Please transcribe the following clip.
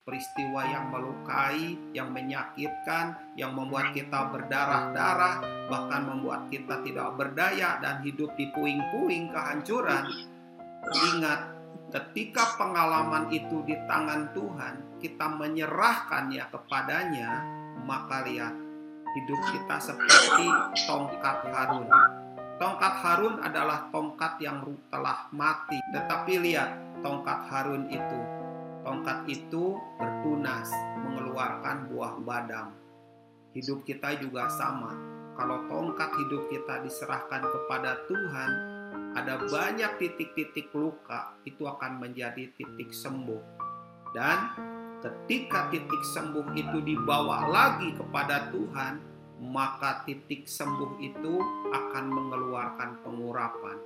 peristiwa yang melukai, yang menyakitkan, yang membuat kita berdarah-darah, bahkan membuat kita tidak berdaya dan hidup di puing-puing kehancuran. Ingat, ketika pengalaman itu di tangan Tuhan, kita menyerahkannya kepadanya, maka lihat, hidup kita seperti tongkat Harun. Tongkat Harun adalah tongkat yang telah mati, tetapi lihat, tongkat Harun itu tongkat itu bertunas, mengeluarkan buah badam. Hidup kita juga sama. Kalau tongkat hidup kita diserahkan kepada Tuhan, ada banyak titik-titik luka, itu akan menjadi titik sembuh. Dan ketika titik sembuh itu dibawa lagi kepada Tuhan, maka titik sembuh itu akan mengeluarkan pengurapan.